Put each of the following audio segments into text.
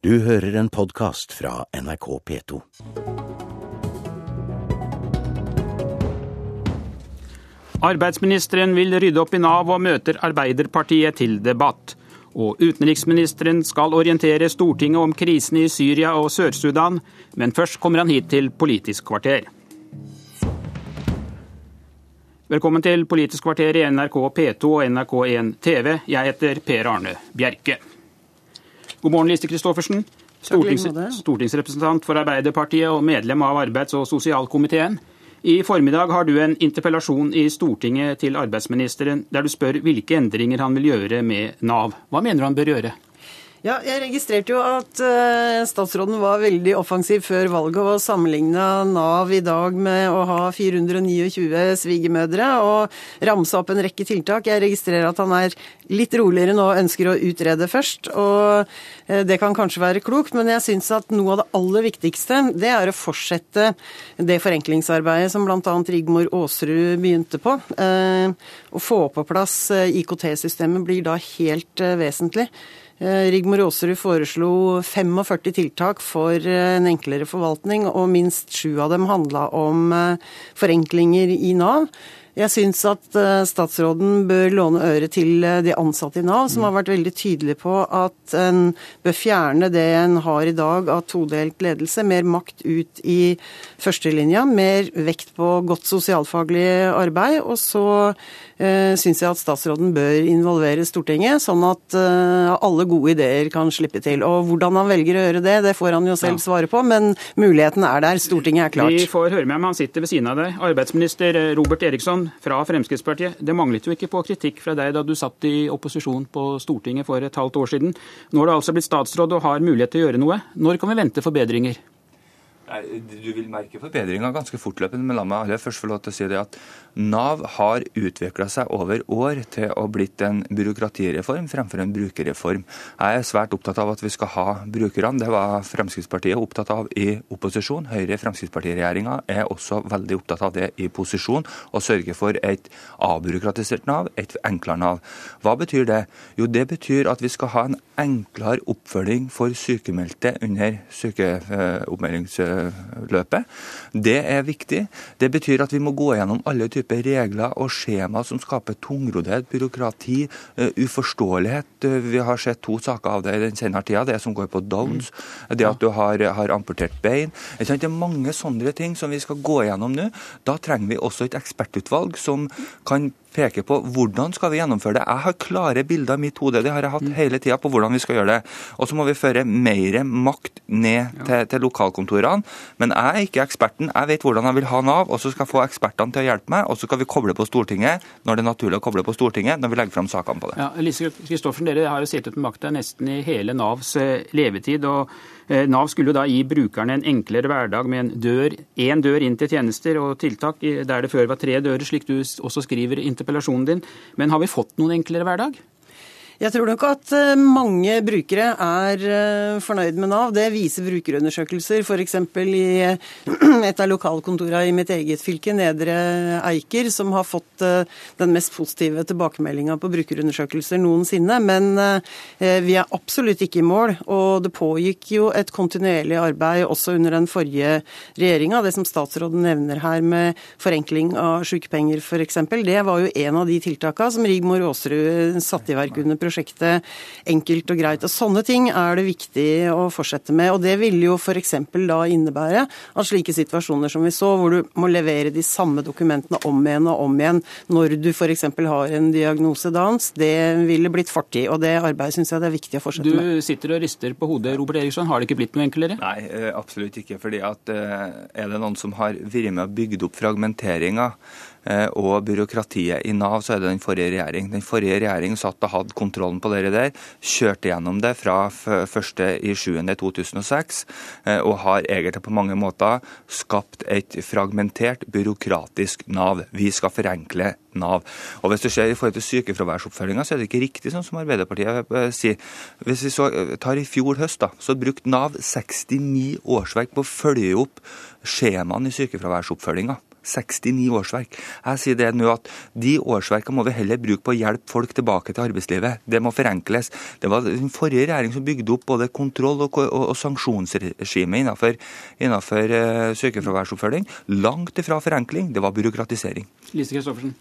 Du hører en podkast fra NRK P2. Arbeidsministeren vil rydde opp i Nav og møter Arbeiderpartiet til debatt. Og utenriksministeren skal orientere Stortinget om krisen i Syria og Sør-Sudan, men først kommer han hit til Politisk kvarter. Velkommen til Politisk kvarter i NRK P2 og NRK1 TV. Jeg heter Per Arne Bjerke. God morgen, Lise Christoffersen. Stortings, stortingsrepresentant for Arbeiderpartiet og medlem av arbeids- og sosialkomiteen. I formiddag har du en interpellasjon i Stortinget til arbeidsministeren der du spør hvilke endringer han vil gjøre med Nav. Hva mener du han bør gjøre? Ja, jeg registrerte jo at uh, statsråden var veldig offensiv før valget og sammenligna Nav i dag med å ha 429 svigermødre og ramse opp en rekke tiltak. Jeg registrerer at han er litt roligere nå og ønsker å utrede først. og uh, Det kan kanskje være klokt, men jeg syns at noe av det aller viktigste det er å fortsette det forenklingsarbeidet som bl.a. Rigmor Aasrud begynte på. Uh, å få på plass IKT-systemet blir da helt vesentlig. Eh, Rigmor Aasrud foreslo 45 tiltak for eh, en enklere forvaltning, og minst sju av dem handla om eh, forenklinger i Nav. Jeg syns at statsråden bør låne øre til de ansatte i Nav, som har vært veldig tydelige på at en bør fjerne det en har i dag av todelt ledelse. Mer makt ut i førstelinja, mer vekt på godt sosialfaglig arbeid. Og så syns jeg at statsråden bør involvere Stortinget, sånn at eh, alle gode ideer kan slippe til. Og Hvordan han velger å gjøre det, det får han jo selv svare på, men muligheten er der. Stortinget er klart. Vi får høre med ham, han sitter ved siden av deg. Arbeidsminister Robert Eriksson fra Fremskrittspartiet. Det manglet jo ikke på kritikk fra deg da du satt i opposisjon på Stortinget for et halvt år siden. Nå har du altså blitt statsråd og har mulighet til å gjøre noe. Når kan vi vente forbedringer? Du vil merke forbedringer ganske fortløpende, men la meg aller først få lov til å si det at Nav har utvikla seg over år til å blitt en byråkratireform fremfor en brukerreform. Jeg er svært opptatt av at vi skal ha brukerne. Det var Fremskrittspartiet opptatt av i opposisjon. Høyre-Fremskrittsparti-regjeringa er også veldig opptatt av det i posisjon, å sørge for et avbyråkratisert Nav, et enklere Nav. Hva betyr det? Jo, det betyr at vi skal ha en enklere oppfølging for sykemeldte under sykeoppmeldings løpet. Det er viktig. Det betyr at vi må gå gjennom alle typer regler og skjemaer som skaper tungroddhet, byråkrati, uh, uforståelighet. Uh, vi har sett to saker av det i den senere tida. Det som går på Downs, mm. det at du har, har amputert bein. Det er mange sånne ting som vi skal gå gjennom nå. Da trenger vi også et ekspertutvalg som kan peker på hvordan skal vi gjennomføre det. Jeg har klare bilder i mitt hode, det har jeg hatt mm. hele tida, på hvordan vi skal gjøre det. Og så må vi føre mer makt ned til, til, lokalkontorene. Men jeg er ikke eksperten. Jeg vet hvordan jeg vil ha Nav, og så skal jeg få ekspertene til å hjelpe meg. Og så skal vi koble på Stortinget når det er naturlig å koble på Stortinget, når vi legger fram sakene på det. Ja, Lise Kristoffersen, dere har jo sittet med makta nesten i hele Navs eh, levetid. og Nav skulle da gi brukerne en enklere hverdag med en dør, én dør inn til tjenester og tiltak, der det før var tre dører, slik du også skriver i interpellasjonen din. Men har vi fått noen enklere hverdag? Jeg tror nok at eh, mange brukere er eh, fornøyd med Nav. Det viser brukerundersøkelser. F.eks. i et av lokalkontorene i mitt eget fylke, Nedre Eiker, som har fått eh, den mest positive tilbakemeldinga på brukerundersøkelser noensinne. Men vi er absolutt ikke i mål. Og det pågikk jo et kontinuerlig arbeid også under den forrige regjeringa. Det som statsråden nevner her med forenkling av sykepenger f.eks., det var jo en av de tiltakene som Rigmor Aasrud satte i verk under prosjektet prosjektet enkelt og greit. Og Sånne ting er det viktig å fortsette med. og Det ville jo f.eks. da innebære at slike situasjoner som vi så, hvor du må levere de samme dokumentene om igjen og om igjen når du f.eks. har en diagnose dans, det ville blitt fortid. og Det arbeidet syns jeg det er viktig å fortsette du med. Du sitter og rister på hodet, Robert Eriksson. Har det ikke blitt noe enklere? Nei, eh, absolutt ikke. fordi at eh, er det noen som har vært med og bygd opp fragmenteringa og byråkratiet i Nav, så er det den forrige regjering. Den forrige regjering satt og hadde kontrollen på det der, kjørte gjennom det fra 1.7.2006, eh, og har egentlig på mange måter skapt et fragmentert, byråkratisk Nav. Vi skal forenkle Nav. Og Hvis du ser i forhold til sykefraværsoppfølginga, så er det ikke riktig sånn som Arbeiderpartiet eh, sier. Hvis vi så tar i fjor høst, da, så brukte Nav 69 årsverk på å følge opp skjemaene i sykefraværsoppfølginga. 69 årsverk. Jeg sier det nå at De årsverkene må vi heller bruke på å hjelpe folk tilbake til arbeidslivet. Det må forenkles. Det var den forrige regjering som bygde opp både kontroll- og, og, og sanksjonsregime innenfor, innenfor uh, sykefraværsoppfølging. Langt ifra forenkling, det var byråkratisering. Lise Kristoffersen.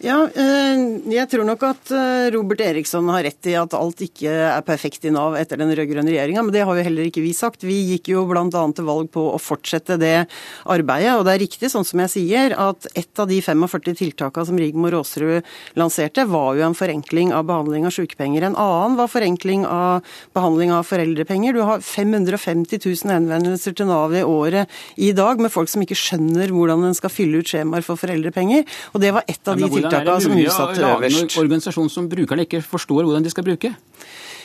Ja, eh, jeg tror nok at eh, Robert Eriksson har rett i at alt ikke er perfekt i Nav etter den rød-grønne regjeringa, men det har jo heller ikke vi sagt. Vi gikk jo bl.a. til valg på å fortsette det arbeidet. Og det er riktig, sånn som jeg sier, at et av de 45 tiltakene som Rigmor Aasrud lanserte, var jo en forenkling av behandling av sykepenger. En annen var forenkling av behandling av foreldrepenger. Du har 550 000 henvendelser til Nav i året i dag med folk som ikke skjønner hvordan en skal fylle ut skjemaer for foreldrepenger. Og det var et av de tiltakene tiltakene som hun satte øverst. En organisasjon som brukerne ikke forstår hvordan de skal bruke?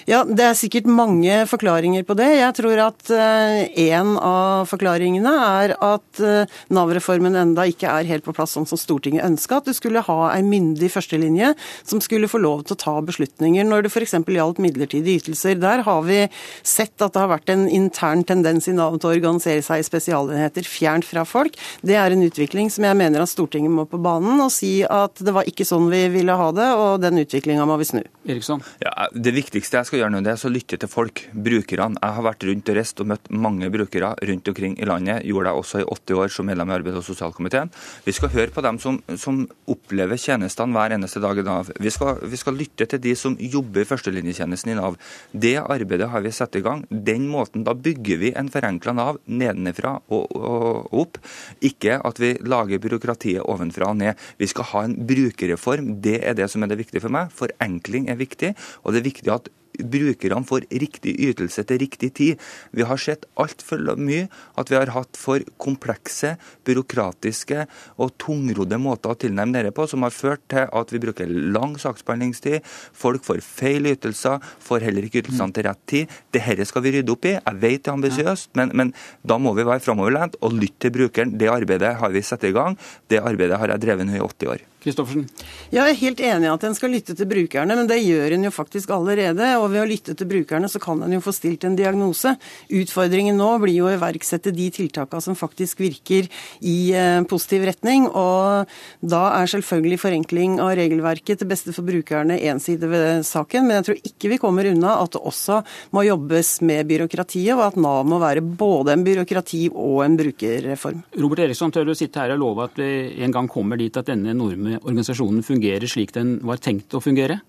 Ja, Det er sikkert mange forklaringer på det. Jeg tror at uh, en av forklaringene er at uh, Nav-reformen enda ikke er helt på plass sånn som Stortinget ønska. At du skulle ha en myndig førstelinje som skulle få lov til å ta beslutninger når det f.eks. gjaldt midlertidige ytelser. Der har vi sett at det har vært en intern tendens i Nav til å organisere seg i spesialenheter fjernt fra folk. Det er en utvikling som jeg mener at Stortinget må på banen og si at det var ikke sånn vi ville ha det, og den utviklinga må vi snu. Eriksson? Ja, det viktigste jeg skal gjøre nå, det så lytte til folk, brukerne. Jeg har vært rundt og reist og møtt mange brukere rundt omkring i landet. Gjorde jeg også i 80 år som medlem i arbeids- og sosialkomiteen. Vi skal høre på dem som, som opplever tjenestene hver eneste dag i Nav. Vi skal, vi skal lytte til de som jobber i førstelinjetjenesten i Nav. Det arbeidet har vi satt i gang. Den måten, Da bygger vi en forenkla Nav nedenfra og, og, opp. Ikke at vi lager byråkratiet ovenfra og ned. Vi skal ha en brukerreform. Det er det som er det viktige for meg. Forenkling er viktig, og det er viktig at brukerne får riktig ytelse til riktig tid. Vi har sett altfor mye at vi har hatt for komplekse, byråkratiske og tungrodde måter å tilnærme dette på, som har ført til at vi bruker lang saksbehandlingstid. Folk får feil ytelser, får heller ikke ytelsene til rett tid. Dette skal vi rydde opp i. Jeg vet det er ambisiøst, men, men, da må vi være framoverlent og lytte til brukeren. Det arbeidet har vi satt i gang. Det arbeidet har jeg drevet nå i 80 år. Kristoffersen? Jeg er helt enig i at en skal lytte til brukerne, men det gjør en jo faktisk allerede. Og ved å lytte til brukerne så kan en jo få stilt en diagnose. Utfordringen nå blir jo å iverksette de tiltakene som faktisk virker i eh, positiv retning. Og da er selvfølgelig forenkling av regelverket til beste for brukerne én side ved saken. Men jeg tror ikke vi kommer unna at det også må jobbes med byråkratiet, og at Nav må være både en byråkrati og en brukerreform. Robert Eriksson, tør du sitte her og love at vi en gang kommer dit at denne enorme organisasjonen fungerer slik den var tenkt å fungere?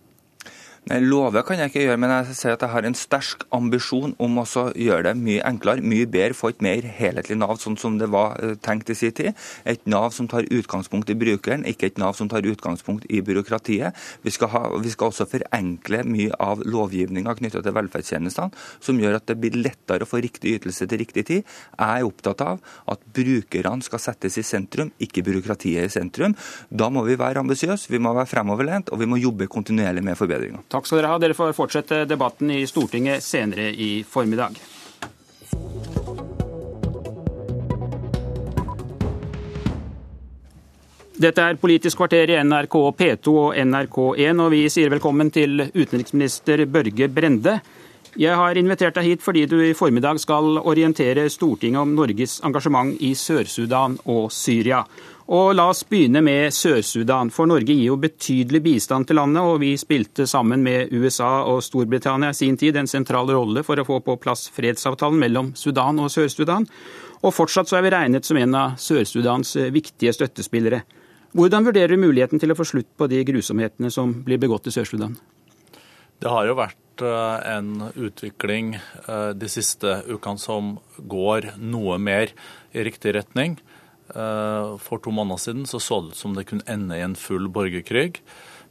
Love kan jeg ikke gjøre, men jeg sier at jeg har en sterk ambisjon om å gjøre det mye enklere, mye bedre, få et mer helhetlig Nav, sånn som det var eh, tenkt i sin tid. Et Nav som tar utgangspunkt i brukeren, ikke et Nav som tar utgangspunkt i byråkratiet. Vi skal, ha, vi skal også forenkle mye av lovgivninga knytta til velferdstjenestene, som gjør at det blir lettere å få riktig ytelse til riktig tid. Jeg er opptatt av at brukerne skal settes i sentrum, ikke byråkratiet i sentrum. Da må vi være ambisiøse, vi må være fremoverlent, og vi må jobbe kontinuerlig med forbedringer. Takk skal dere ha. Dere får fortsette debatten i Stortinget senere i formiddag. Dette er Politisk kvarter i NRK P2 og NRK1, og vi sier velkommen til utenriksminister Børge Brende. Jeg har invitert deg hit fordi du i formiddag skal orientere Stortinget om Norges engasjement i Sør-Sudan og Syria. Og La oss begynne med Sør-Sudan, for Norge gir jo betydelig bistand til landet. Og vi spilte sammen med USA og Storbritannia i sin tid en sentral rolle for å få på plass fredsavtalen mellom Sudan og Sør-Sudan. Og fortsatt så er vi regnet som en av Sør-Sudans viktige støttespillere. Hvordan vurderer du muligheten til å få slutt på de grusomhetene som blir begått i Sør-Sudan? Det har jo vært eh, en utvikling eh, de siste ukene som går noe mer i riktig retning. Eh, for to måneder siden så, så det ut som det kunne ende i en full borgerkrig.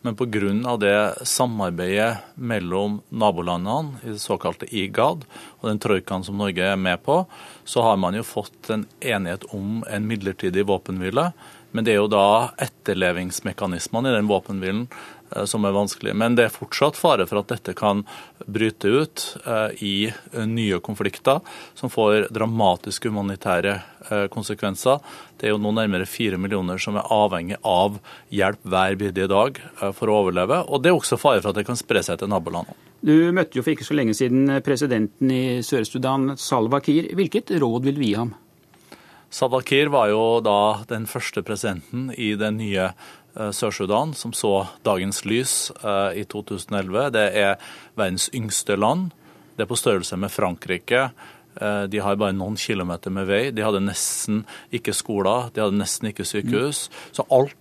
Men pga. det samarbeidet mellom nabolandene i det såkalte IGAD og den troikaen som Norge er med på, så har man jo fått en enighet om en midlertidig våpenhvile. Men det er jo da etterlevingsmekanismene i den våpenhvilen som er vanskelig. Men det er fortsatt fare for at dette kan bryte ut eh, i eh, nye konflikter som får dramatiske humanitære konsekvenser. Det er jo nå nærmere fire millioner som er avhengig av hjelp hver bidige dag for å overleve. Og det er også fare for at det kan spre seg til nabolandene. Du møtte jo for ikke så lenge siden presidenten i Sør-Sudan, Salwa Kiir. Hvilket råd vil du gi ham? Salva Kiir var jo da den første presidenten i den nye eh, Sør-Sudan som så dagens lys eh, i 2011. Det er verdens yngste land. Det er på størrelse med Frankrike. Eh, de har bare noen kilometer med vei. De hadde nesten ikke skoler, de hadde nesten ikke sykehus. Så alt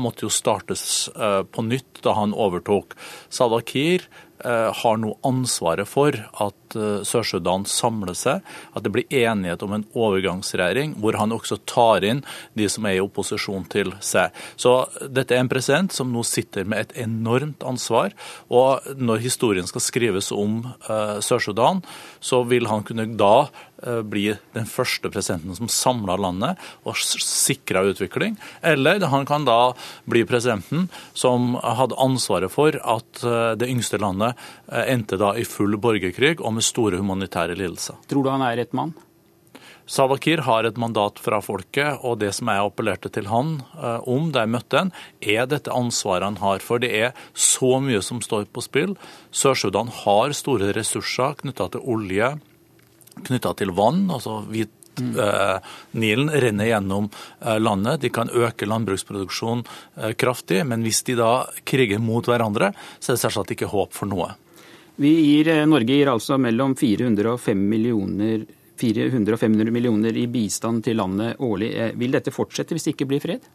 måtte jo startes på nytt da han overtok. Salwa Kiir har nå ansvaret for at Eh, Sør-Sudan samler seg, at det blir enighet om en overgangsregjering hvor han også tar inn de som er i opposisjon til seg. Så dette er en president som nå sitter med et enormt ansvar. Og når historien skal skrives om Sør-Sudan, så vil han kunne da bli den første presidenten som samla landet og sikra utvikling. Eller han kan da bli presidenten som hadde ansvaret for at uh, det yngste landet endte da i full borgerkrig og med store humanitære lidelser. Tror du han er rett mann? Savakir Kiir har et mandat fra folket, og det som jeg appellerte til han eh, om da jeg møtte han, er dette ansvaret han har. For det er så mye som står på spill. Sør-Sudan har store ressurser knytta til olje, knytta til vann. altså hvit Mm. Uh, Nilen renner gjennom uh, landet. De kan øke landbruksproduksjonen uh, kraftig, men hvis de da kriger mot hverandre, så er det selvsagt ikke håp for noe. Gir, eh, Norge gir altså mellom 400 og 500 millioner, 400 og 500 millioner i bistand til landet årlig. Eh, vil dette fortsette hvis det ikke blir fred?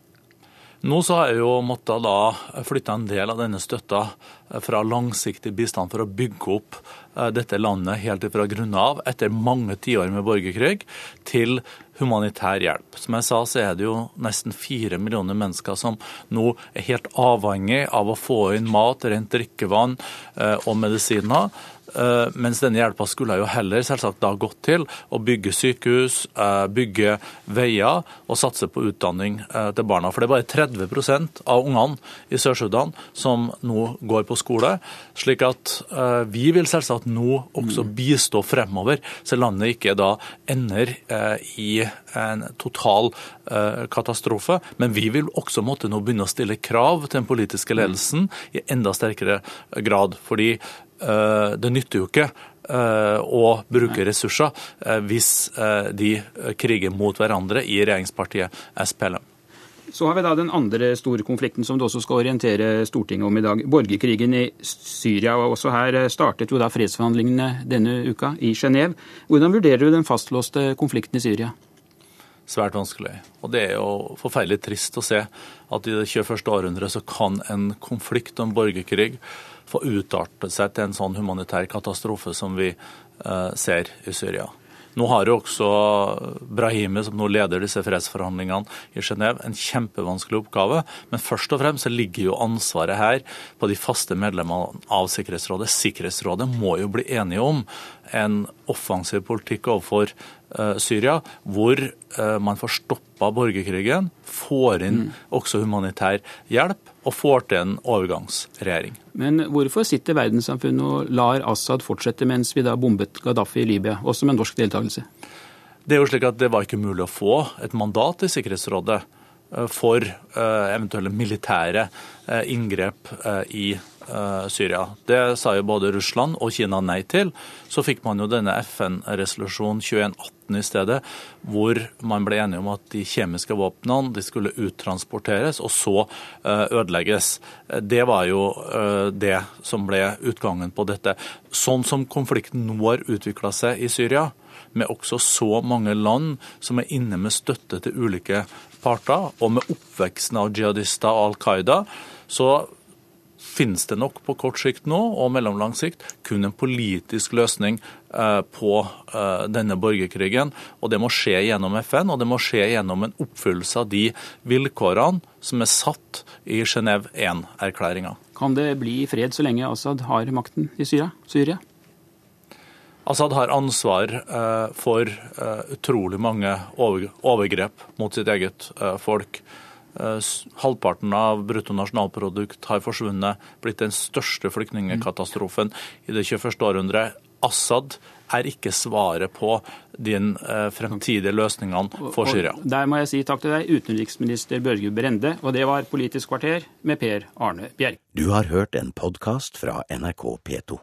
Nå så har jeg jo måttet da flytte en del av denne støtta eh, fra langsiktig bistand for å bygge opp dette landet helt fra grunnen av, etter mange tiår med borgerkrig, til humanitær hjelp. Som jeg sa, så er det jo nesten fire millioner mennesker som nå er helt avhengig av å få inn mat, rent drikkevann eh, og medisiner. Eh, mens denne hjelpa skulle jo heller selvsagt da gått til å bygge sykehus, eh, bygge veier og satse på utdanning til barna. For det er bare 30% av ungene i Sør-Sudan som nå går på skole. Slik at vi vil selvsagt nå også bistå fremover, så landet ikke da ender i en total uh, katastrofe. Men vi vil også måtte nå begynne å stille krav til den politiske ledelsen i enda sterkere grad. Fordi det nytter jo ikke og bruke ressurser hvis de kriger mot hverandre i regjeringspartiet SPLM. Så har vi da den andre store konflikten som du også skal orientere Stortinget om i dag. Borgerkrigen i Syria. og Også her startet jo da fredsforhandlingene denne uka i Genéve. Hvordan vurderer du den fastlåste konflikten i Syria? svært vanskelig. Og det er jo forferdelig trist å se at i det 21. århundret så kan en konflikt om borgerkrig få utarte seg til en sånn humanitær katastrofe som vi uh, ser i Syria. Nå har jo også Brahimi, som nå leder disse fredsforhandlingene i Genéve, en kjempevanskelig oppgave. Men først og fremst ligger jo ansvaret her på de faste medlemmene av Sikkerhetsrådet. Sikkerhetsrådet må jo bli enige om en offensiv politikk overfor uh, Syria, hvor man får stoppa borgerkrigen, får inn mm. også humanitær hjelp og får til en overgangsregjering. Men hvorfor sitter verdenssamfunnet og lar Assad fortsette mens vi da bombet Gaddafi i Libya, også med norsk deltakelse? Det er jo slik at det var ikke mulig å få et mandat i Sikkerhetsrådet eh, for eventuelle militære inngrep i Eh, Syria. Det sa jo både Russland og Kina nei til. Så fikk man jo denne FN-resolusjonen 2118 i stedet, hvor man ble enige om at de kjemiske våpnene de skulle uttransporteres og så eh, ødelegges. Det var jo eh, det som ble utgangen på dette. Sånn som konflikten nå har utvikla seg i Syria, med også så mange land som er inne med støtte til ulike parter, og med oppveksten av jihadister og Al Qaida, så finnes det nok på kort sikt nå og mellomlang sikt kun en politisk løsning eh, på eh, denne borgerkrigen. Og det må skje gjennom FN, og det må skje gjennom en oppfyllelse av de vilkårene som er satt i Genéve 1-erklæringa. Kan det bli fred så lenge Assad har makten i Syria? Syria? Assad har ansvar eh, for utrolig mange overgrep mot sitt eget folk. Eh, halvparten av bruttonasjonalprodukt har forsvunnet, blitt den største flyktningkatastrofen i det 21. århundret. Assad er ikke svaret på de eh, fremtidige løsningene for Syria. Og der må jeg si takk til deg, utenriksminister Børge Brende. Og det var Politisk kvarter med Per Arne Bjerg. Du har hørt en podkast fra NRK P2.